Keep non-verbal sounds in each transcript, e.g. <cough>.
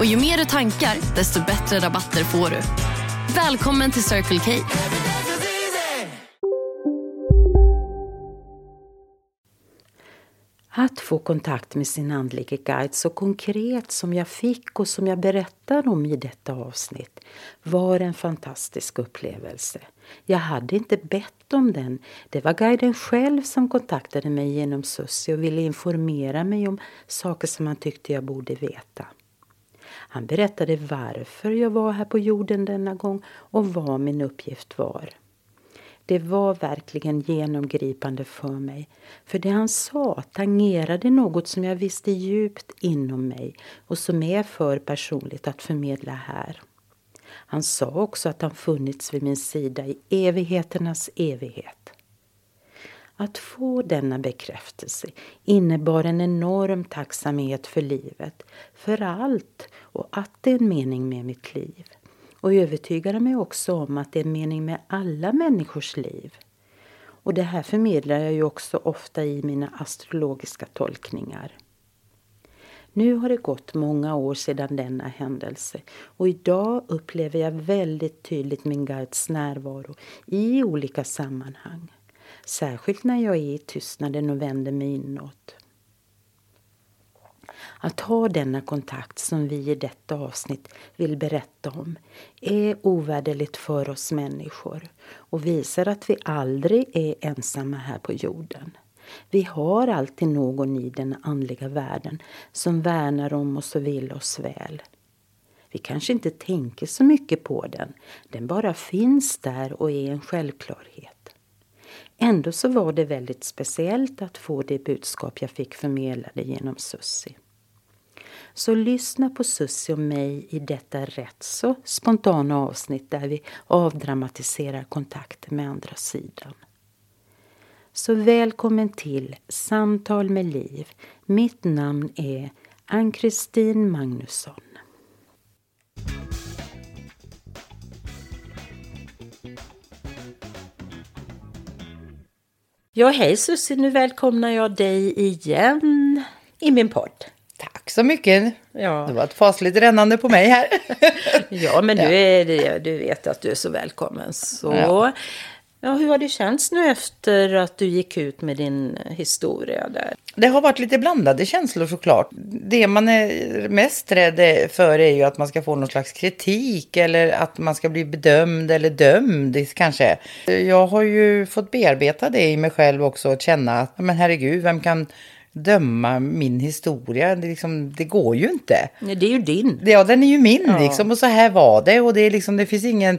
Och ju mer du tankar, desto bättre rabatter får du. Välkommen till Circle K. Att få kontakt med sin andlige guide så konkret som jag fick och som jag berättar om i detta avsnitt var en fantastisk upplevelse. Jag hade inte bett om den. Det var guiden själv som kontaktade mig genom Sussi och ville informera mig om saker som han tyckte jag borde veta. Han berättade varför jag var här på jorden denna gång och vad min uppgift var. Det var verkligen genomgripande för mig. För det han sa tangerade något som jag visste djupt inom mig och som är för personligt att förmedla här. Han sa också att han funnits vid min sida i evigheternas evighet. Att få denna bekräftelse innebar en enorm tacksamhet för livet, för allt och att det är en mening med mitt liv och övertygade mig också om att det är en mening med alla människors liv. Och det här förmedlar jag ju också ofta i mina astrologiska tolkningar. Nu har det gått många år sedan denna händelse och idag upplever jag väldigt tydligt min guides närvaro i olika sammanhang. Särskilt när jag är i tystnaden och vänder mig inåt. Att ha denna kontakt som vi i detta avsnitt vill berätta om är ovärderligt för oss människor och visar att vi aldrig är ensamma här på jorden. Vi har alltid någon i den andliga världen som värnar om oss och vill oss väl. Vi kanske inte tänker så mycket på den. Den bara finns där och är en självklarhet. Ändå så var det väldigt speciellt att få det budskap jag fick förmedlade genom Sussi. Så lyssna på Sussi och mig i detta rätt så spontana avsnitt där vi avdramatiserar kontakten med andra sidan. Så välkommen till Samtal med Liv. Mitt namn är Ann-Kristin Magnusson. Ja, hej Sussi, nu välkomnar jag dig igen i min podd. Tack så mycket. Ja. Det var ett fasligt rännande på mig här. <laughs> Ja, men du, är, du vet att du är så välkommen. Så, ja. Ja. hur har det känts nu efter att du gick ut med din historia där? Det har varit lite blandade känslor såklart. Det man är mest rädd för är ju att man ska få någon slags kritik eller att man ska bli bedömd eller dömd kanske. Jag har ju fått bearbeta det i mig själv också och känna att men herregud, vem kan döma min historia. Det, liksom, det går ju inte. Nej, det är ju din. Ja, den är ju min ja. liksom. Och så här var det. Och det, är liksom, det finns ingen...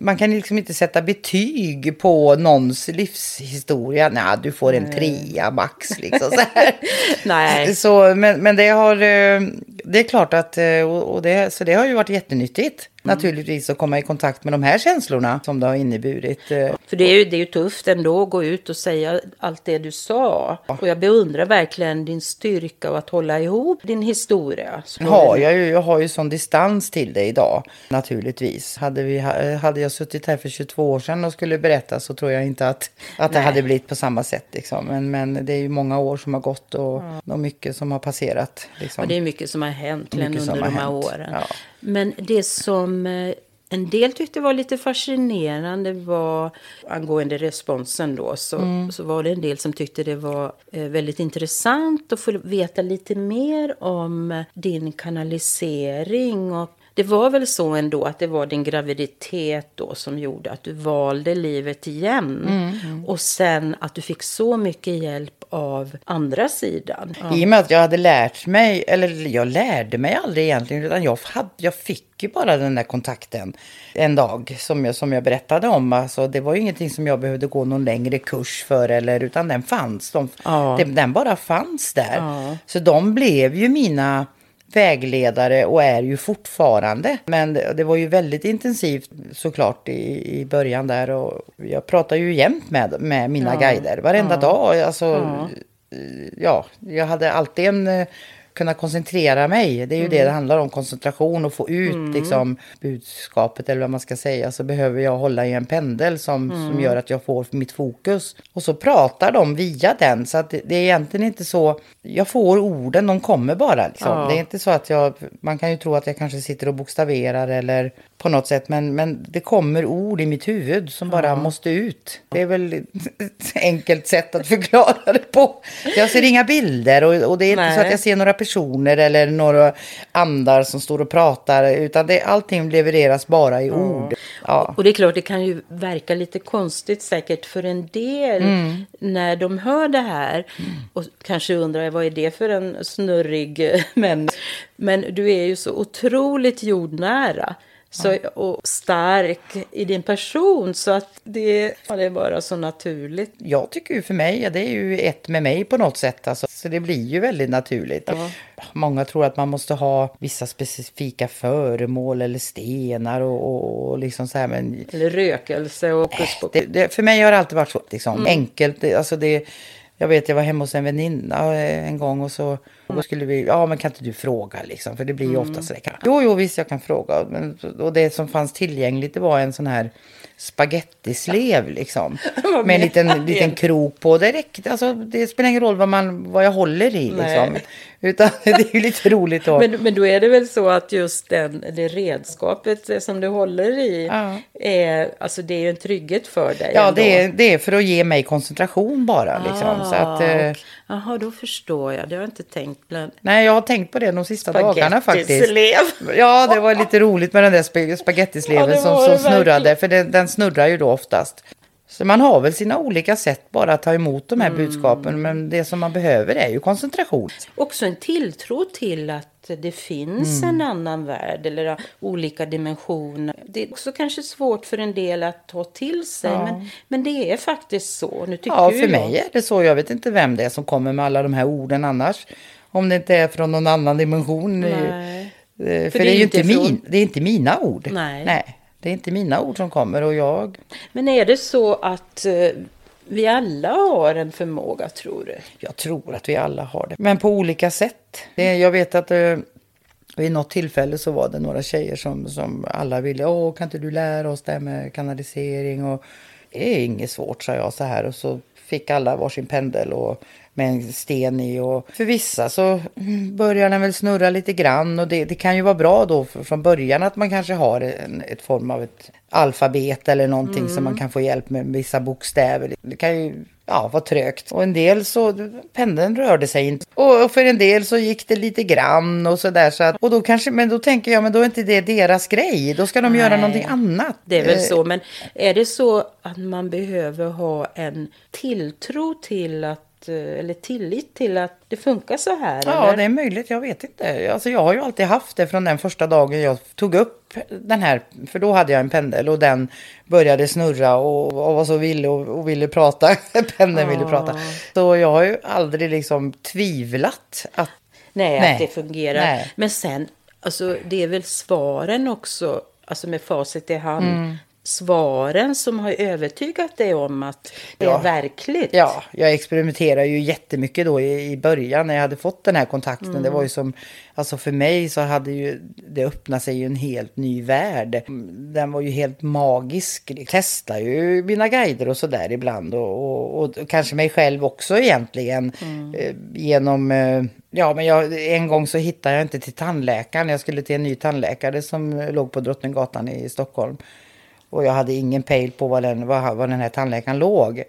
Man kan liksom inte sätta betyg på någons livshistoria. Nej, du får en trea max. <laughs> Liksom, så här. Nej. Så, men, men det har... Eh, det är klart att... Eh, och det, så det har ju varit jättenyttigt. Mm. Naturligtvis att komma i kontakt med de här känslorna som det har inneburit. Eh. För det är ju, det är ju tufft ändå att gå ut och säga allt det du sa. Och jag beundrar verkligen din styrka och att hålla ihop din historia. Ja, jag, jag har ju sån distans till det idag. Naturligtvis. Hade, vi, hade jag suttit här för 22 år sedan och skulle berätta så tror jag inte att, att det hade blivit på samma sätt. Liksom. Men, men det är ju många år som har gått och, ja. och mycket som har passerat. Liksom. Och det är mycket som har hänt under de här hänt. åren. Ja. Men det som eh, en del tyckte var lite fascinerande var angående responsen då så, mm. så var det en del som tyckte det var eh, väldigt intressant att få veta lite mer om din kanalisering och det var väl så ändå att det var din graviditet då som gjorde att du valde livet igen. Mm, mm. Och sen att du fick så mycket hjälp av andra sidan. I och med att jag hade lärt mig, eller jag lärde mig aldrig egentligen, utan jag, hade, jag fick ju bara den där kontakten en dag som jag, som jag berättade om. Alltså, det var ju ingenting som jag behövde gå någon längre kurs för, eller, utan den fanns. De, Ja. den, den bara fanns där. Ja. Så de blev ju mina vägledare och är ju fortfarande. Men det, det var ju väldigt intensivt såklart i, i början där och jag pratar ju jämt med, med mina guider varenda dag. Alltså, ja, jag hade alltid en eh, kunna koncentrera mig. Det är ju det det handlar om, koncentration och få ut liksom, budskapet eller vad man ska säga. Så behöver jag hålla i en pendel som, som gör att jag får mitt fokus. Och så pratar de via den. Så att det, det är egentligen inte så, jag får orden, de kommer bara. Liksom. Det är inte så att jag, man kan ju tro att jag kanske sitter och bokstaverar eller på något sätt. Men, men det kommer ord i mitt huvud som bara måste ut. Det är väl <laughs> ett enkelt sätt att förklara det på. Jag ser inga bilder och, och det är inte så Nej. att jag ser några personer eller några andar som står och pratar. Utan det, allting levereras bara i ord. Ja. Och det är klart, det kan ju verka lite konstigt säkert för en del när de hör det här. Och kanske undrar, vad är det för en snurrig <laughs> människa? Men du är ju så otroligt jordnära. Så, och stark i din person så att det, ja, det är bara så naturligt. Jag tycker ju för mig, ja, det är ju ett med mig på något sätt. Alltså, så det blir ju väldigt naturligt. Många tror att man måste ha vissa specifika föremål eller stenar och, och, och liksom så här. Men Eller rökelse och på det, det, för mig har det alltid varit så liksom, enkelt. Det, alltså det, jag vet, jag var hemma hos en väninna eh, en gång och så och då skulle vi, ja men kan inte du fråga liksom, för det blir ju ofta så där. Jo, jo, visst jag kan fråga. Men, och det som fanns tillgängligt det var en sån här spagettislev liksom. <laughs> med en liten, liten krok på. Det räckte, alltså det spelar ingen roll vad, man, vad jag håller i liksom. Utan <laughs> det är ju lite roligt då. Men, men då är det väl så att just den, det redskapet som du håller i, Ja. är, alltså det är ju en trygghet för dig. ja, ändå. det är, det är för att ge mig koncentration bara liksom. Så att, eh, Ah, Jaha, då förstår jag. Det har jag inte tänkt. Bland... nej, jag har tänkt på det de sista dagarna faktiskt. Spagettislev. Ja, det var lite roligt med den där sp- spagettisleven Ja, som, som snurrade. verkligen. För den, den snurrar ju då oftast. Så man har väl sina olika sätt bara att ta emot de här Mm. budskapen. Men det som man behöver är ju koncentration. Också en tilltro till att det finns Mm. en annan värld eller olika dimensioner. Det är också kanske svårt för en del att ta till sig. Men, men det är faktiskt så. Nu tycker Ja, för jag- mig är det så. Jag vet inte vem det är som kommer med alla de här orden annars. Om det inte är från någon annan dimension. Nej. Eh, För, det är ju inte, från- min, det är inte mina ord. Nej. Nej. Det är inte mina ord som kommer och jag... Men är det så att eh, vi alla har en förmåga, tror du? Jag tror att vi alla har det. Men på olika sätt. Jag vet att eh, vid något tillfälle så var det några tjejer som, som alla ville. Åh, kan inte du lära oss det här med kanalisering? Och, det är inget svårt, sa jag så här. Och så fick alla varsin pendel och med en sten i. Och för vissa så mm, börjar den väl snurra lite grann. Och det, det kan ju vara bra då från början att man kanske har en ett form av ett alfabet eller någonting som man kan få hjälp med vissa bokstäver. Det kan ju ja, vara trögt. Och en del så, pendeln rörde sig inte. Och för en del så gick det lite grann och sådär. Så att, och då kanske, men då tänker jag, men då är inte det deras grej. Då ska de göra Nej. någonting annat. Det är väl Eh, så, men är det så att man behöver ha en tilltro till att, eller tillit till att det funkar så här? Ja, eller? det är möjligt. Jag vet inte. Alltså, jag har ju alltid haft det från den första dagen jag tog upp den här. För då hade jag en pendel och den började snurra och, och var så villig och, och ville prata. <laughs> Pendeln ville prata. Så jag har ju aldrig liksom tvivlat att Nej, Nej. att det fungerar. Nej. Men sen, alltså, det är väl svaren också, alltså med facit i hand. Mm. Svaren som har övertygat dig om att det Ja. är verkligt. Ja, jag experimenterar ju jättemycket då i, i början när jag hade fått den här kontakten. Det var ju som, alltså för mig så hade ju det öppnat sig ju en helt ny värld. Den var ju helt magisk. Jag testar ju mina guider och sådär ibland och, och, och kanske mig själv också egentligen. Eh, genom, eh, ja men jag, en gång så hittade jag inte till tandläkaren. Jag skulle till en ny tandläkare som låg på Drottninggatan i Stockholm. Och jag hade ingen pejl på var den, var, var den här tandläkaren låg.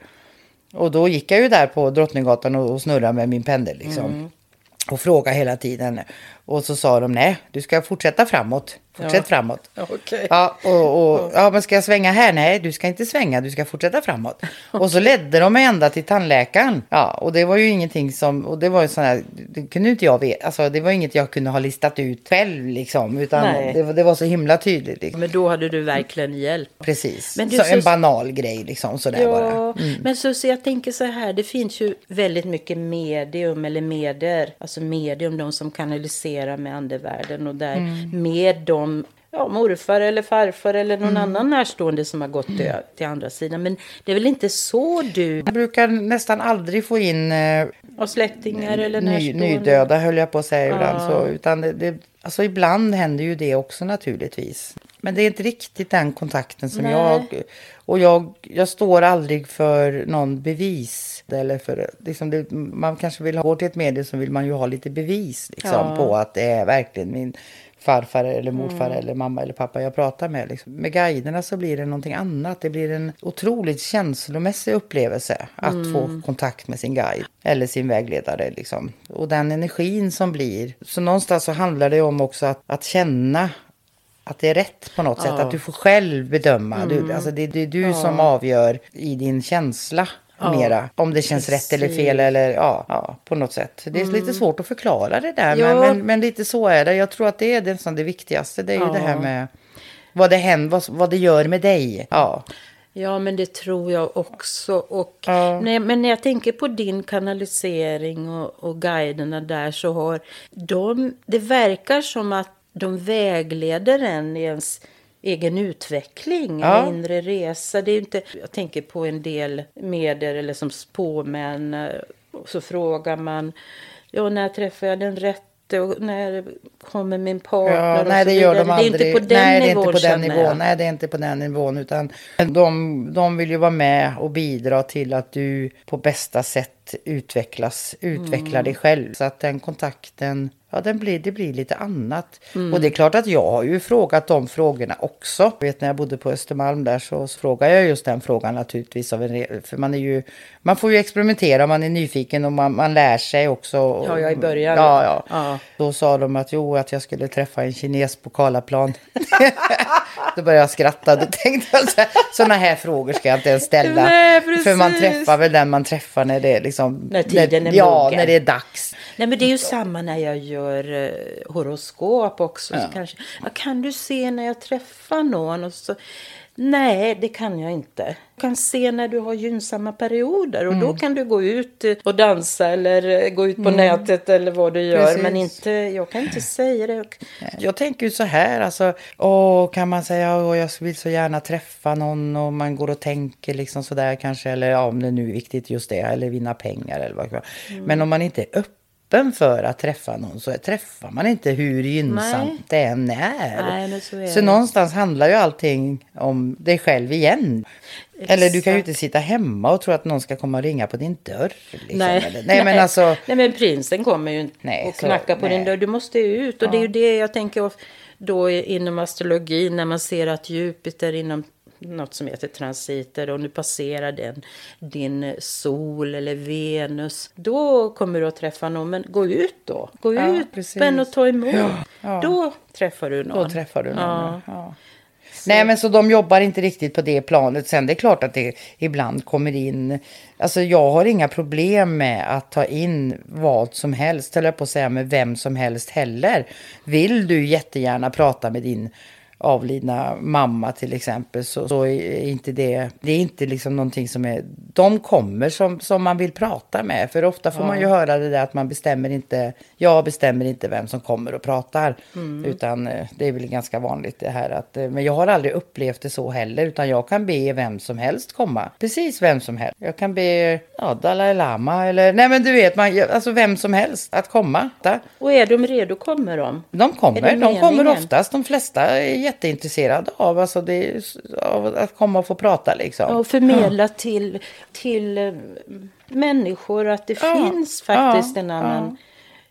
Och då gick jag ju där på Drottninggatan och, och snurrade med min pendel liksom. Och frågade hela tiden. Och så sa de nej, du ska fortsätta framåt. Fortsätt Ja. framåt. <laughs> Okej. Ja, och, och, ja, men ska jag svänga här? Nej, du ska inte svänga, du ska fortsätta framåt. <laughs> Och så ledde de mig ända till tandläkaren. Ja, och det var ju ingenting som, och det var ju sån här, det kunde inte jag veta, alltså det var inget jag kunde ha listat ut själv liksom, utan det, var- det var så himla tydligt. Liksom. Men då hade du verkligen hjälp. Precis, Men du, så så- en banal grej liksom sådär bara. Ja, men så, så jag tänker så här, det finns ju väldigt mycket medium eller medier, alltså medium, de som kanaliserar med andevärlden och där Mm. med de Ja, morfar eller farfar eller någon Mm. annan närstående som har gått till, till andra sidan. Men det är väl inte så du Jag brukar nästan aldrig få in eh, har släktingar eller ny, närstående? nydöda höll jag på att säga ibland. Ja. Så, utan det, det, alltså ibland händer ju det också naturligtvis. Men det är inte riktigt den kontakten som Nej. jag... Och jag, jag står aldrig för någon bevis. Eller för, liksom det, man kanske vill ha, går till ett medie så vill man ju ha lite bevis liksom, Ja. på att det är verkligen min farfar eller morfar Mm. eller mamma eller pappa jag pratar med. Liksom. Med guiderna så blir det någonting annat. Det blir en otroligt känslomässig upplevelse att Mm. få kontakt med sin guide eller sin vägledare. Liksom. Och den energin som blir. Så någonstans så handlar det om också att, att känna att det är rätt på något sätt. Att du får själv bedöma. Du, alltså det, det är du som avgör i din känsla. Mera, om det känns rätt eller fel precis. eller ja, ja, på något sätt. Det är lite svårt att förklara det där, Ja. men, men, men lite så är det. Jag tror att det är det, som det viktigaste. Det är ju det här med vad det, händer, vad, vad det gör med dig. Ja. Ja, men det tror jag också. Och Ja. när, men när jag tänker på din kanalisering och, och guiderna där så har de... Det verkar som att de vägleder en i ens egen utveckling, Ja. en inre resa. Det är inte, jag tänker på en del medier eller som spåmän. eh, Så frågar man, ja, när träffar jag den rätte och när kommer min partner? Ja, nej, det gör de aldrig. Det är inte på den nej, det är nivån, inte på den nivån. Nej, det är inte på den nivån. Utan de, de vill ju vara med och bidra till att du på bästa sätt utvecklas, utvecklar Mm. dig själv. Så att den kontakten, ja, den blir, det blir lite annat. Mm. Och det är klart att jag har ju frågat de frågorna också. Jag vet när jag bodde på Östermalm där så frågade jag just den frågan naturligtvis. Av en, för man är ju, man får ju experimentera, man är nyfiken och man, man lär sig också. Ja, ja, i början. Ja, ja. Ja. Då sa de att jo, att jag skulle träffa en kines på Karlaplan. <laughs> Då började jag skratta. Då tänkte jag så här, sådana här frågor ska jag inte ens ställa. Nej. För man träffar väl den man träffar när det är liksom... När tiden är Ja, mogen. när det är dags. Nej men det är ju samma när jag gör eh, horoskop också. Så kanske, ja, kan du se när jag träffar någon? Och så, Nej, det kan jag inte. Jag kan se när du har gynnsamma perioder och Mm. då kan du gå ut eh, och dansa eller eh, gå ut på nätet eller vad du gör. Precis. Men inte, jag kan inte säga det. Jag- tänker ju så här, alltså, åh, kan man säga att jag vill så gärna träffa någon och man går och tänker liksom sådär kanske, eller ja, om det nu är viktigt just det, eller vinna pengar eller vad vara. Men om man inte är öppen för att träffa någon så träffar man inte hur gynnsamt Nej. det än är. Nej, så är så någonstans handlar ju allting om dig själv igen. Eller du kan ju Exakt. inte sitta hemma och tro att någon ska komma och ringa på din dörr. Liksom. Nej. Eller, nej, men <laughs> alltså... Nej, men prinsen kommer ju inte och knackar på nej. din dörr. Du måste ut. Och det är ju det jag tänker då inom astrologi när man ser att Jupiter inom något som heter transiter och nu passerar den din sol eller Venus. Då kommer du att träffa någon. Men gå ut då. Gå Ja, ut precis. men och ta emot. ja. Då träffar du någon. Då träffar du någon. Ja. Ja. Ja. Nej, men så de jobbar inte riktigt på det planet. Sen det är klart att det ibland kommer in... Alltså jag har inga problem med att ta in vad som helst, eller på att säga med vem som helst heller. Vill du jättegärna prata med din avlidna mamma till exempel så, så är inte det, det är inte liksom någonting som är, de kommer som, som man vill prata med. För ofta får man ju höra det där att man bestämmer inte, jag bestämmer inte vem som kommer och pratar. Utan eh, det är väl ganska vanligt det här att, eh, men jag har aldrig upplevt det så heller utan jag kan be vem som helst komma. Precis vem som helst. Jag kan be ja, Dalai Lama eller, nej men du vet, man, alltså vem som helst att komma. Och är de redo kommer de. De kommer, de kommer oftast. De flesta är jätteintresserade av, alltså det, av att komma och få prata liksom. Och förmedla till, till eh, människor att det Ja, finns faktiskt ja, en annan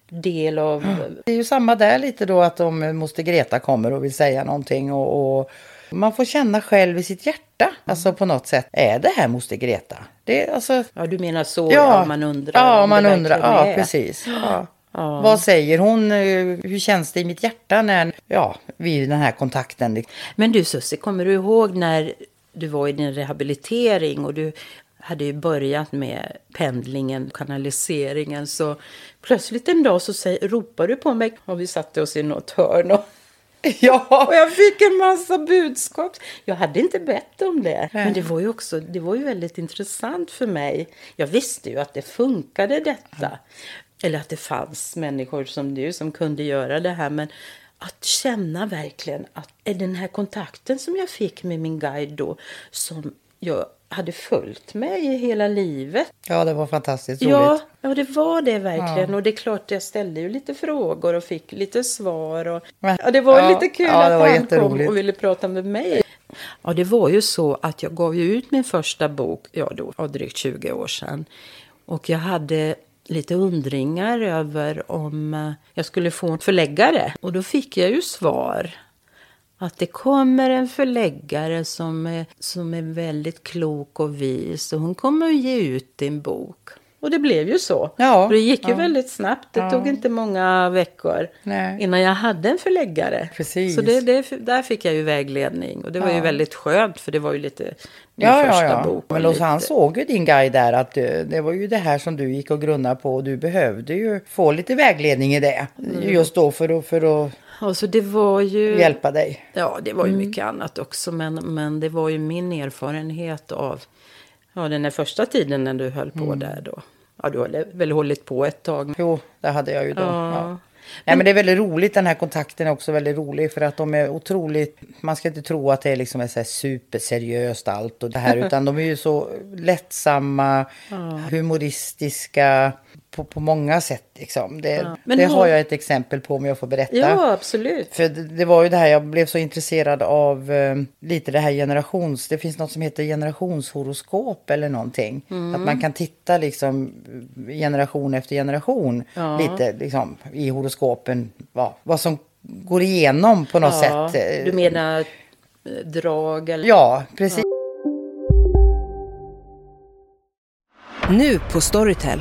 del av... Det är ju samma där lite då att om moster Greta kommer och vill säga någonting och, och man får känna själv i sitt hjärta, alltså på något sätt, är det här moster Greta? Det alltså... Ja, du menar så, ja, man undrar Ja, man undrar, ja precis. Ja. Vad säger hon? Eh, Hur känns det i mitt hjärta när, ja, vid den här kontakten? Men du Susie, kommer du ihåg när du var i din rehabilitering och du hade ju börjat med pendlingen, kanaliseringen. Så plötsligt en dag så säger, ropar du på mig och vi satte oss i något hörn. Och, <laughs> Ja, och jag fick en massa budskap. Jag hade inte bett om det. Men det var ju också det var ju väldigt intressant för mig. Jag visste ju att det funkade detta. Eller att det fanns människor som du som kunde göra det här. Men att känna verkligen att är den här kontakten som jag fick med min guide då som jag hade följt mig i hela livet. ja det var fantastiskt roligt. Ja, ja, det var det verkligen. Och det är klart, jag ställde ju lite frågor och fick lite svar. Och, ja, det var ja, lite kul ja, att han kom och ville prata med mig. Ja, det var ju så att jag gav ju ut min första bok, ja då, drygt 20 år sedan. Och jag hade lite undringar över om eh, jag skulle få en förläggare. Och då fick jag ju svar. Att det kommer en förläggare som är, som är väldigt klok och vis. Och hon kommer att ge ut din bok. Och det blev ju så. Ja, och det gick ju ja. väldigt snabbt. Det tog inte många veckor Nej. innan jag hade en förläggare. Precis. Så det, det, där fick jag ju vägledning. Och det var ju Ja. väldigt skönt för det var ju lite min Ja, första ja, ja. bok. Men lite- han såg ju din guide där att eh, det var ju det här som du gick och grunnade på och du behövde ju få lite vägledning i det. Mm. Just då för att, för att Alltså det var ju... hjälpa dig. Ja, det var ju Mm. mycket annat också. Men, men det var ju min erfarenhet av ja, den här första tiden när du höll på Mm. där då. Ja, du har väl hållit på ett tag. Jo, det hade jag ju då. Ja. Ja. Nej, men det är väldigt roligt, den här kontakten är också väldigt rolig för att de är otroligt, man ska inte tro att det är liksom är så superseriöst allt och det här <laughs> utan de är ju så lättsamma, humoristiska på, på många sätt liksom. Det, Men det har- jag ett exempel på om jag får berätta. Ja, absolut. För det, det var ju det här, jag blev så intresserad av eh, lite det här generations... Det finns något som heter generationshoroskop eller någonting. Mm. Att man kan titta liksom generation efter generation Ja. lite liksom i horoskopen. Va, vad som går igenom på något Ja, sätt. eh, du menar eh, drag eller? Ja, precis. Nu på Storytel.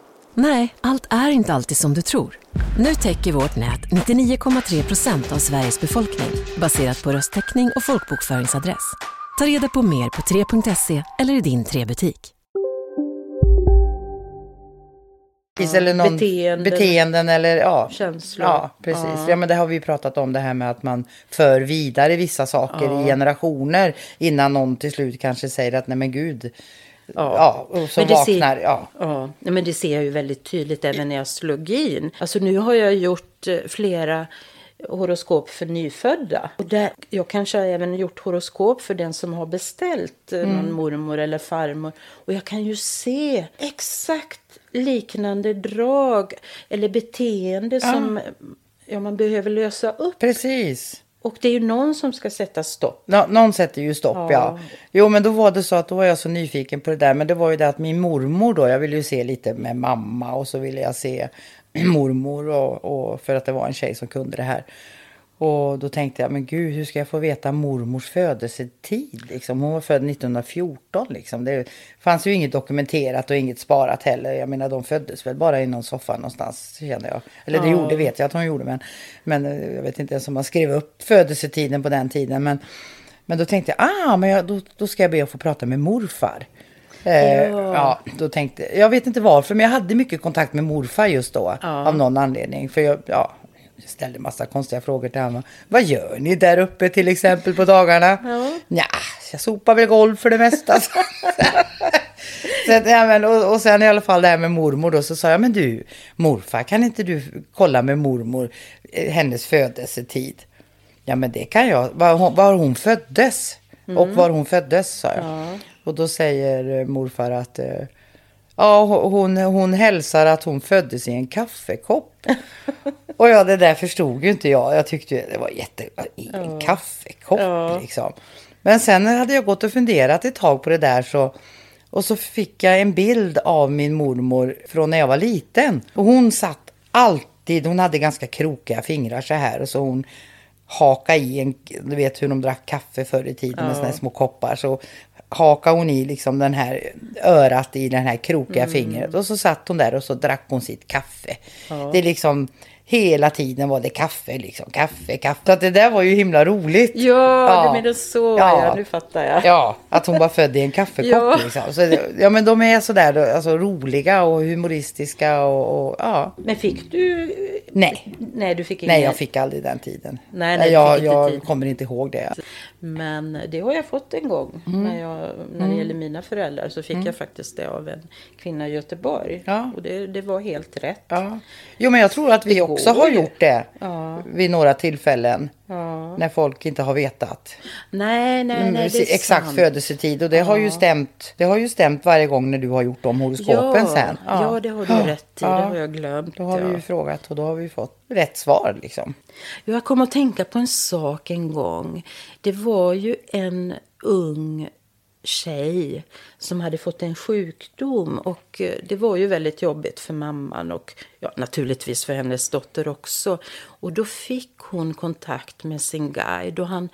Nej, allt är inte alltid som du tror. Nu täcker vårt nät 99,3 procent av Sveriges befolkning baserat på röstteckning och folkbokföringsadress. Ta reda på mer på 3.se eller i din 3-butik. eller någon beteenden. beteenden eller ja, Känslor. Ja, precis. Ja. Ja. men det har vi pratat om det här med att man för vidare vissa saker i generationer innan någon till slut kanske säger att nej men gud. Ja, och så Men det ser- vaknar. Ja. Ja, men det ser jag ju väldigt tydligt även när jag slog in. Alltså nu har jag gjort eh, flera horoskop för nyfödda. Och där, jag kanske har även gjort horoskop för den som har beställt eh, någon mormor eller farmor. Och jag kan ju se exakt liknande drag eller beteende som ja, man behöver lösa upp. Precis. Och det är ju någon som ska sätta stopp. Nå, någon sätter ju stopp, ja. Ja. Jo, men då var det så att då var jag så nyfiken på det där. Men det var ju det att min mormor då, jag ville ju se lite med mamma och så ville jag se <clears throat> mormor och, och för att det var en tjej som kunde det här. Och då tänkte jag, men gud, hur ska jag få veta mormors födelsetid? Liksom? Hon var född 1914. Liksom. Det fanns ju inget dokumenterat och inget sparat heller. Jag menar, de föddes väl bara i någon soffa någonstans, känner jag. Eller det gjorde, vet jag att hon gjorde, men, men eh, jag vet inte ens om man skrev upp födelsetiden på den tiden. Men, men då tänkte jag, ah, men jag, då, då ska jag be att få prata med morfar. Eh, ja. då tänkte jag vet inte varför, men jag hade mycket kontakt med morfar just då. Av någon anledning. För jag, ja, ställde massa konstiga frågor till honom. Vad gör ni där uppe till exempel på dagarna? Ja, Nja, jag sopar väl golv för det mesta. <laughs> så, ja, men, och, och sen i alla fall det här med mormor då så sa jag, men du morfar kan inte du kolla med mormor eh, hennes födelsetid? Ja men det kan jag. Var hon, var hon föddes. Och var hon föddes sa jag. Ja. Och då säger eh, morfar att eh, ja, hon, hon hälsar att hon föddes i en kaffekopp. <laughs> och ja, det där förstod ju inte jag. Jag tyckte ju det var jätte... I en kaffekopp Ja. liksom. Men sen hade jag gått och funderat ett tag på det där så... Och så fick jag en bild av min mormor från när jag var liten. Och hon satt alltid, hon hade ganska krokiga fingrar så här. Och så hon haka i en, du vet hur de drack kaffe förr i tiden med såna här små koppar. Så hakade hon i liksom den här örat i den här krokiga fingret. Och så satt hon där och så drack hon sitt kaffe. Det är liksom hela tiden var det kaffe liksom, kaffe, kaffe. Så att det där var ju himla roligt. Ja, du menar så. Ja. Ja. nu fattar jag. Ja, att hon var född i en kaffekopp <laughs> Ja. liksom. Så, ja men de är sådär alltså, roliga och humoristiska och, och ja. Men fick du... Nej. Nej, du fick Nej, inget. jag fick aldrig den tiden. Nej, nej, jag inte jag tid. kommer inte ihåg det. Men det har jag fått en gång. Mm. När, jag, när det gäller mina föräldrar så fick jag faktiskt det av en kvinna i Göteborg. Ja. Och det, det var helt rätt. Ja. Jo, men jag tror att vi också går har gjort det Ja. vid några tillfällen. Ja. När folk inte har vetat Nej, nej, nej, det är exakt sant. födelsetid. Och det har, ju stämt, det har ju stämt varje gång när du har gjort de horoskopen ja, sen. Ja. det har du Ja. rätt i. Ja. Det har jag glömt. Då har ja. vi ju frågat och då har vi fått rätt svar liksom. Jag kom att tänka på en sak en gång. Det var ju en ung tjej som hade fått en sjukdom och eh, det var ju väldigt jobbigt för mamman och ja, naturligtvis för hennes dotter också. Och då fick hon kontakt med sin guide och han,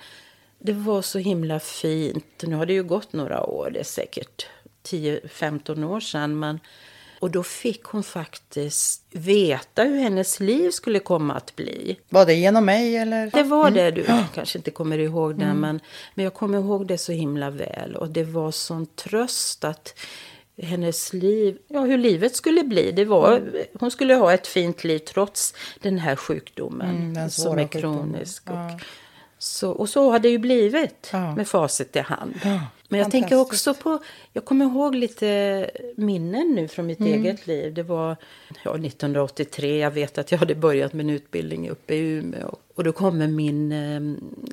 det var så himla fint. Nu har det ju gått några år, det är säkert 10-15 år sedan men och då fick hon faktiskt veta hur hennes liv skulle komma att bli. Var det genom mig eller? Det var det, du kanske inte kommer ihåg det, men, men jag kommer ihåg det så himla väl. Och det var sån tröst att hennes liv, ja hur livet skulle bli. Det var, Hon skulle ha ett fint liv trots den här sjukdomen Mm, den som är kronisk. Ja. Och, så, och så har det ju blivit Ja. med facit i hand. Ja, Men jag tänker också på, jag kommer ihåg lite minnen nu från mitt eget liv. Det var ja, 1983, jag vet att jag hade börjat en utbildning uppe i Umeå. Och då kommer min eh,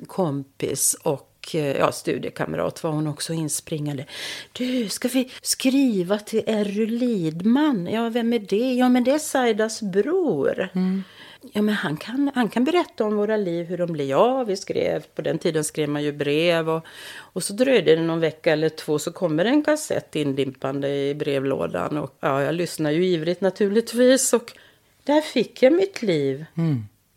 kompis och eh, ja, studiekamrat var hon också inspringande. Du, ska vi skriva till Erry Lidman? Ja, vem är det? Ja, men det är Saidas bror. Ja, men han kan, han kan berätta om våra liv, hur de blir. Ja, vi skrev, på den tiden skrev man ju brev. Och, och så dröjde det någon vecka eller två så kommer en kassett indimpande i brevlådan. Och ja, jag lyssnar ju ivrigt naturligtvis. Och där fick jag mitt liv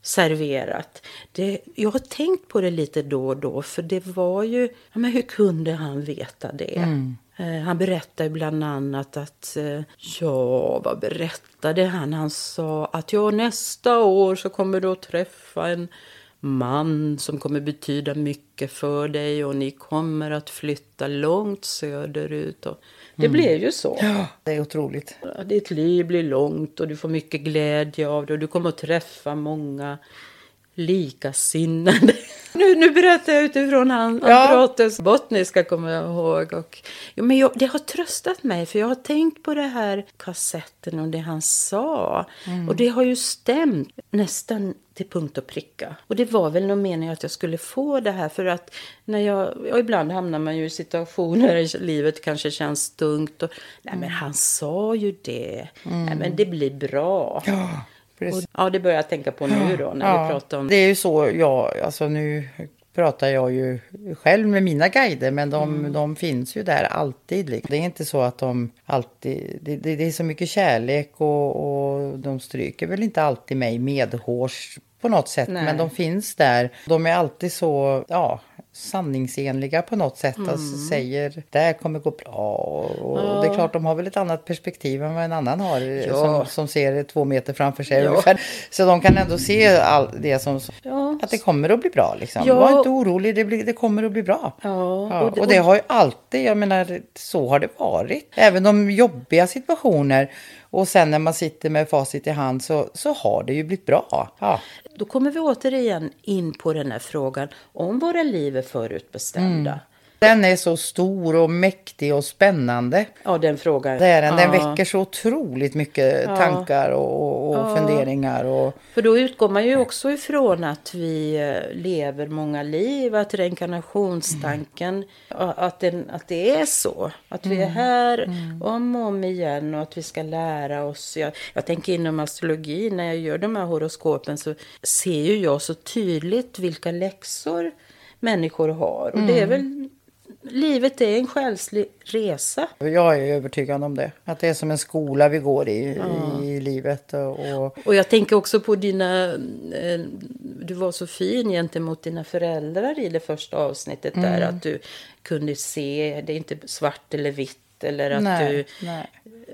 serverat. Det, jag har tänkt på det lite då och då, för det var ju... Ja, men hur kunde han veta det? Eh, Han berättade bland annat att... eh, Ja, vad berättade han? Han sa att ja, nästa år så kommer du att träffa en man som kommer betyda mycket för dig och ni kommer att flytta långt söderut. Och det blev ju så. Ja, det är otroligt. Ditt liv blir långt och du får mycket glädje av det och du kommer att träffa många likasinnade. Nu, nu berättar jag utifrån han, Ja. Andrates bottniska kommer jag ihåg. Och, jo, men jag, det har tröstat mig för jag har tänkt på det här kassetten och det han sa. Och det har ju stämt nästan till punkt och pricka. Och det var väl någon mening att jag skulle få det här för att när jag, ja, ibland hamnar man ju i situationer där livet kanske känns tungt. Och, nej men han sa ju det. Nej men det blir bra. Ja, precis. ja, det börjar jag tänka på nu då när vi pratar om Det är ju så, ja, alltså nu pratar jag ju själv med mina guider, men de, Mm. de finns ju där alltid. liksom. Det är inte så att de alltid, det, det, det är så mycket kärlek och, och de stryker väl inte alltid mig medhårs på något sätt, Nej. men de finns där. De är alltid så, ja, sanningsenliga på något sätt. Alltså Mm. säger det här kommer gå bra. Och, och det är klart, de har väl ett annat perspektiv än vad en annan har Ja. som, som ser två meter framför sig Ja. ungefär. Så de kan ändå se all det som... Ja, Att det kommer att bli bra liksom. Ja. Var inte orolig, det, blir, det kommer att bli bra. Ja, Ja, och det- och det har ju alltid, jag menar, så har det varit. Även de jobbiga situationer och sen när man sitter med facit i hand så, så har det ju blivit bra. Ja. Då kommer vi återigen in på den här frågan om våra liv är förutbestämda. Den är så stor och mäktig och spännande. Ja, den frågan. Det är den. Den Ja. väcker så otroligt mycket Ja. tankar och, och Ja. funderingar. Och, För då utgår man ju också ifrån att vi eh, lever många liv, att reinkarnationstanken, ja, att, den, att det är så. Att vi är här om och om igen och att vi ska lära oss. Jag, jag tänker inom astrologi, när jag gör de här horoskopen så ser ju jag så tydligt vilka läxor människor har. Och det är väl, livet är en själslig resa. jag är övertygad om det. Att det är som en skola vi går i, i livet. Och, och, jag tänker också på dina... Eh, du var så fin gentemot dina föräldrar i det första avsnittet där. Mm. Att du kunde se, det är inte svart eller vitt. Eller att Nej, du, nej.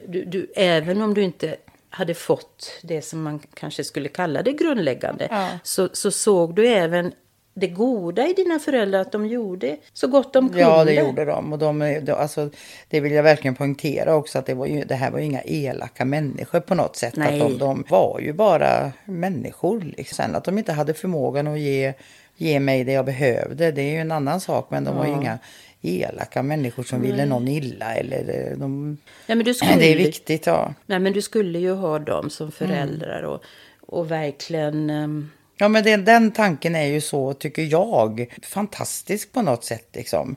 du, du... Även om du inte hade fått det som man kanske skulle kalla det grundläggande. Ja. Så, så såg du även det goda i dina föräldrar. Att de gjorde så gott de kunde. Ja, det gjorde de. Och de, de alltså, det vill jag verkligen poängtera också. Att det, var ju, det här var ju inga elaka människor på något sätt. Nej. Att de, de var ju bara människor. Liksom. Sen att de inte hade förmågan att ge, ge mig det jag behövde. Det är ju en annan sak. Men de var ju inga elaka människor som ville någon illa. Eller eh, de, Nej, men du skulle, <clears throat> det är viktigt, ja. Nej, men du skulle ju ha dem som Mm. föräldrar. Och, och verkligen... Ja, men det, den tanken är ju så, tycker jag, fantastisk på något sätt. Liksom.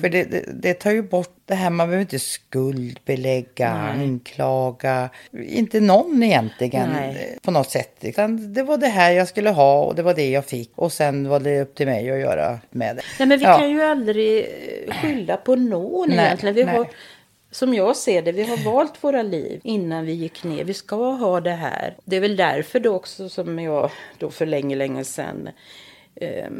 För det, det, det tar ju bort det här, man behöver inte skuldbelägga, anklaga. Inte någon egentligen Nej. eh, på något sätt. Utan det var det här jag skulle ha och det var det jag fick. Och sen var det upp till mig att göra med det. Nej, men vi Ja. kan ju aldrig skylla på någon Nej, egentligen. Vi nej. har, som jag ser det, vi har valt våra liv innan vi gick ner. Vi ska ha det här. Det är väl därför då också som jag då för länge, länge sedan eh,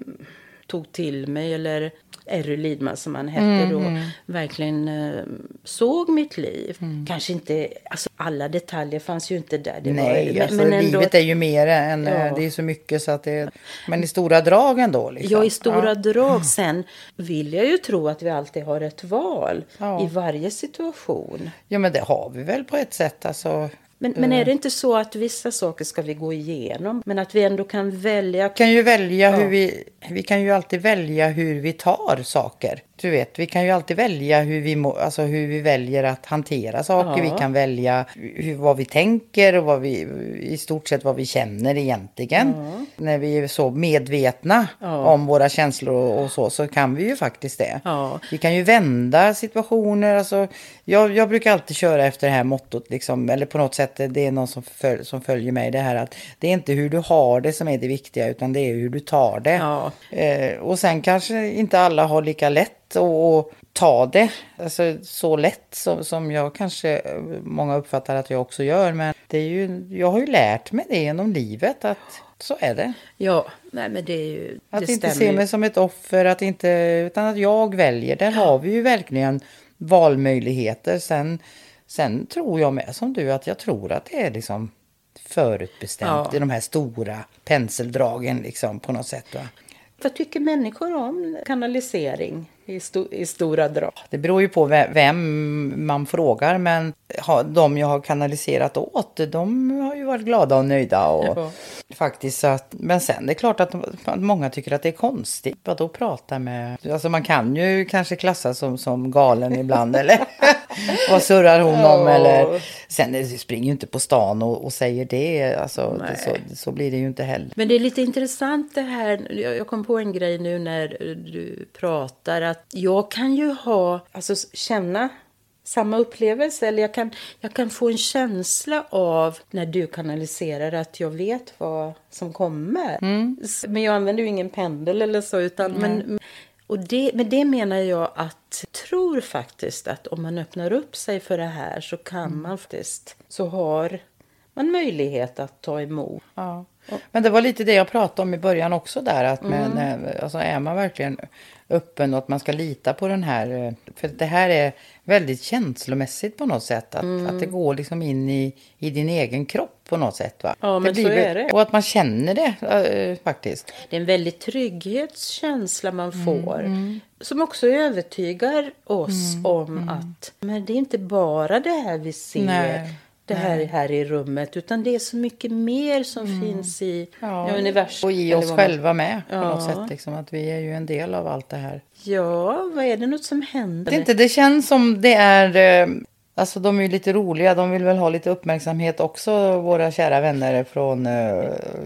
tog till mig, eller Erry Lidman som han hette Mm, då, verkligen eh, såg mitt liv. Mm. Kanske inte, alltså alla detaljer fanns ju inte där. Det Nej, var, alltså, livet är ju mer än, Ja. det är så mycket så att det Men i stora drag ändå. Liksom. Ja, i stora Ja. drag. Sen vill jag ju tro att vi alltid har ett val Ja. i varje situation. Ja, men det har vi väl på ett sätt. Alltså, Men, men är det inte så att vissa saker ska vi gå igenom, men att vi ändå kan välja? Vi kan ju välja Ja. hur vi... Vi kan ju alltid välja hur vi tar saker. Du vet, vi kan ju alltid välja hur vi, må, alltså hur vi väljer att hantera saker. Ja. Vi kan välja hur, vad vi tänker och vad vi, i stort sett vad vi känner egentligen. När vi är så medvetna Ja. om våra känslor och, och så, så kan vi ju faktiskt det. Ja. Vi kan ju vända situationer. Alltså, jag, jag brukar alltid köra efter det här mottot, liksom, eller på något sätt, det är någon som, föl, som följer mig, det här att det är inte hur du har det som är det viktiga, utan det är hur du tar det. Ja. Eh, och sen kanske inte alla har lika lätt att, att ta det, alltså så lätt som, som jag kanske, många uppfattar att jag också gör, men det är ju, jag har ju lärt mig det genom livet, att så är det. Ja, nej men det är ju... Att det inte stämmer se mig som ett offer, att inte, utan att jag väljer. Där har vi ju verkligen valmöjligheter. Sen, sen tror jag med som du att jag tror att det är liksom förutbestämt Ja. i de här stora penseldragen liksom på något sätt. Va? Vad tycker människor om kanalisering i, sto- i stora drag? Det beror ju på ve- vem man frågar men de jag har kanaliserat åt de har ju varit glada och nöjda. Och Ja. Faktiskt att, men sen det är klart att, att många tycker att det är konstigt. Vadå prata med, alltså man kan ju kanske klassas som, som galen ibland eller <laughs> vad surrar hon om Ja. eller sen springer ju inte på stan och, och säger det, alltså det, så, så blir det ju inte heller. Men det är lite intressant det här. Jag kom på en grej nu när du pratar. Att jag kan ju ha, alltså känna samma upplevelse. Eller jag kan, jag kan få en känsla av när du kanaliserar att jag vet vad som kommer. S- Men jag använder ju ingen pendel eller så. Utan, men, och det, med det menar jag att tror faktiskt att om man öppnar upp sig för det här så kan man faktiskt, så har man möjlighet att ta emot. Ja. Men det var lite det jag pratade om i början också där. Att men, eh, alltså är man verkligen öppen och att man ska lita på den här. eh, För det här är väldigt känslomässigt på något sätt. Att, Mm. att det går liksom in i, i din egen kropp på något sätt. Va? Ja, men blir så är det. Och att man känner det eh, faktiskt. Det är en väldig trygghetskänsla man Mm, får. Som också övertygar oss Mm, om att men det är inte bara det här vi ser. Nej, det här, här i rummet. Utan det är så mycket mer som finns i Mm. Ja, universum. Och i oss själva med på något sätt. Liksom, att vi är ju en del av allt det här. Ja, vad är det något som händer? Det, inte, det känns som det är... Alltså de är ju lite roliga. De vill väl ha lite uppmärksamhet också, våra kära vänner från eh,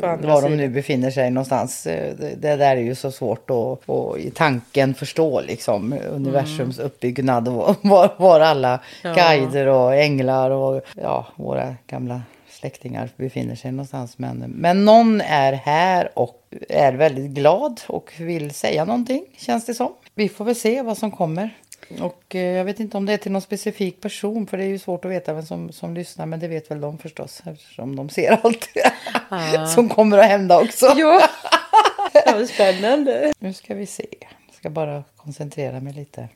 var de nu befinner sig någonstans. Eh, Det, där är ju så svårt att, att i tanken förstå liksom universums uppbyggnad och <laughs> var, var alla Ja. guider och änglar och ja, våra gamla släktingar befinner sig någonstans. Men, men någon är här och är väldigt glad och vill säga någonting, känns det som. Vi får väl se vad som kommer. Och eh, jag vet inte om det är till någon specifik person, för det är ju svårt att veta vem som, som lyssnar, men det vet väl de förstås, eftersom de ser allt <laughs> som kommer att hända också. Ja, <laughs> ja spännande. Nu ska vi se. Jag ska bara koncentrera mig lite.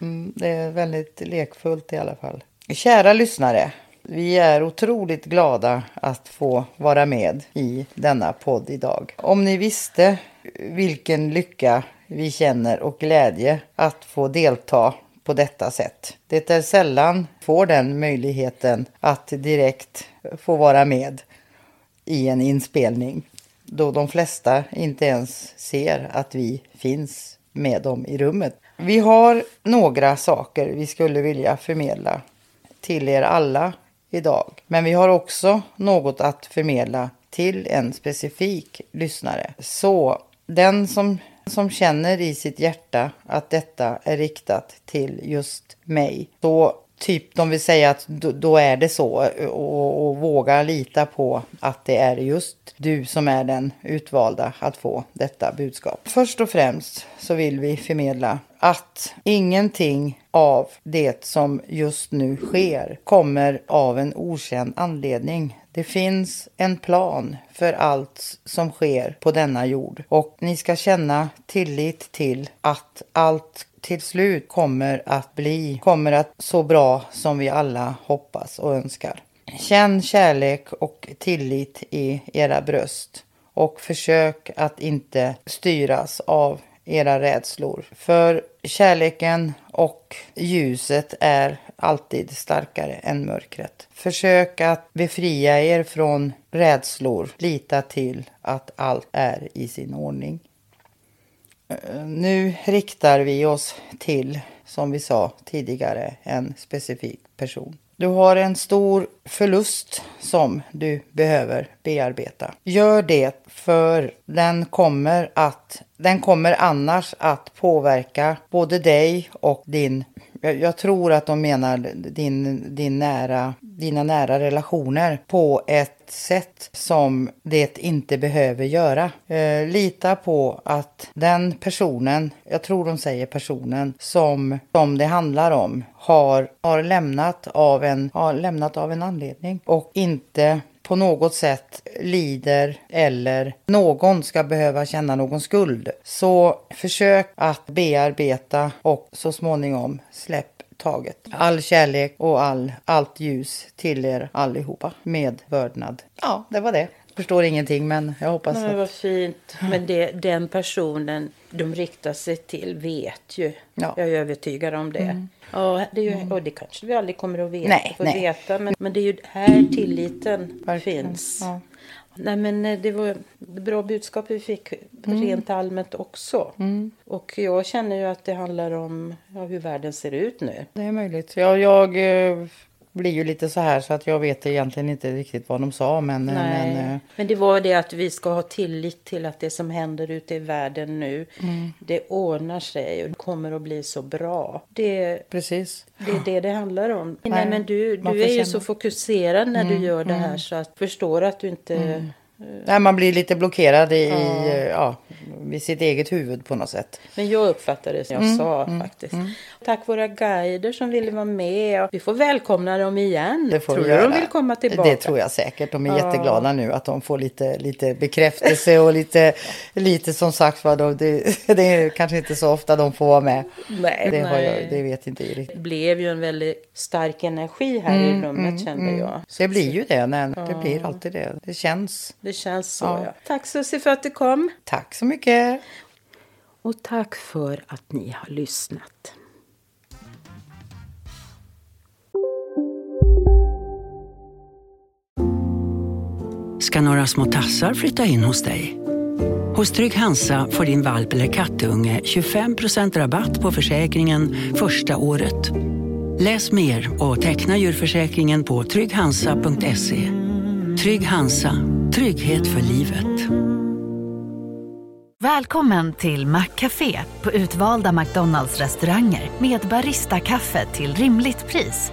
Mm, det är väldigt lekfullt i alla fall. Kära lyssnare. Vi är otroligt glada att få vara med i denna podd idag. Om ni visste vilken lycka vi känner och glädje att få delta på detta sätt. Det är sällan får den möjligheten att direkt få vara med i en inspelning. Då de flesta inte ens ser att vi finns med dem i rummet. Vi har några saker vi skulle vilja förmedla till er alla idag. Men vi har också något att förmedla till en specifik lyssnare. Så den som, som känner i sitt hjärta att detta är riktat till just mig. Så typ de vill säga att då, då är det så och, och våga lita på att det är just du som är den utvalda att få detta budskap. Först och främst så vill vi förmedla att ingenting av det som just nu sker kommer av en okänd anledning. Det finns en plan för allt som sker på denna jord och ni ska känna tillit till att allt till slut kommer att bli, kommer att så bra som vi alla hoppas och önskar. Känn kärlek och tillit i era bröst och försök att inte styras av era rädslor. För kärleken och ljuset är alltid starkare än mörkret. Försök att befria er från rädslor. Lita till att allt är i sin ordning. Eh, nu riktar vi oss till, som vi sa tidigare, en specifik person. Du har en stor förlust som du behöver bearbeta. Gör det för den kommer att den kommer annars att påverka både dig och din jag, jag tror att de menar din, din nära, dina nära relationer på ett sätt som det inte behöver göra. Eh, lita på att den personen, jag tror de säger personen, som, som det handlar om har, har, lämnat av en, har lämnat av en anledning och inte på något sätt lider eller någon ska behöva känna någon skuld. Så försök att bearbeta och så småningom släpp taget. All kärlek och all, allt ljus till er allihopa med vördnad. Ja, det var det. Förstår ingenting men jag hoppas Men att... vad fint. Men det, den personen de riktar sig till vet ju. Ja. Jag är övertygad om det. Ja, det är ju, och det kanske vi aldrig kommer att veta. Nej, nej. veta men, men det är ju här tilliten Verkligen. finns. Ja. Nej, men eh, det var bra budskap vi fick Mm. rent allmänt också. Och jag känner ju att det handlar om ja, hur världen ser ut nu. Det är möjligt. Jag, jag eh, blir ju lite så här så att jag vet egentligen inte riktigt vad de sa men... eh, Nej. men eh, Men det var det att vi ska ha tillit till att det som händer ute i världen nu, Mm. det ordnar sig och kommer att bli så bra. Det, precis. det är det det handlar om. Nej, Nej, men du, du är ju. Mm, så fokuserad när du gör det här så att förstår att du inte... Nej, man blir lite blockerad i, Ja. ja. ja vid sitt eget huvud på något sätt. Men jag uppfattar det som jag Mm, sa mm, faktiskt. Tack våra guider som ville vara med. Och vi får välkomna dem igen. Det får tror vi du de vill komma tillbaka? Det tror jag säkert. De är Ja. jätteglada nu att de får lite, lite bekräftelse och lite, lite som sagt var, då, det, det är kanske inte så ofta de får vara med. Nej, det, har nej. jag, det vet inte jag. Det blev ju en väldigt stark energi här Mm, i rummet mm, kände mm. jag. Det blir ju det. Nej, Det Ja. blir alltid det. Det känns. Det känns så Ja. ja. Tack Susie för att du kom. Tack så mycket. Och tack för att ni har lyssnat. Ska några små tassar flytta in hos dig. Hos Trygg Hansa får din valp eller kattunge 25% rabatt på försäkringen första året. Läs mer och teckna djurförsäkringen på trygghansa.se. Trygg Hansa, trygghet för livet. Välkommen till Maccafé på utvalda McDonalds restauranger med Baristakaffe till rimligt pris.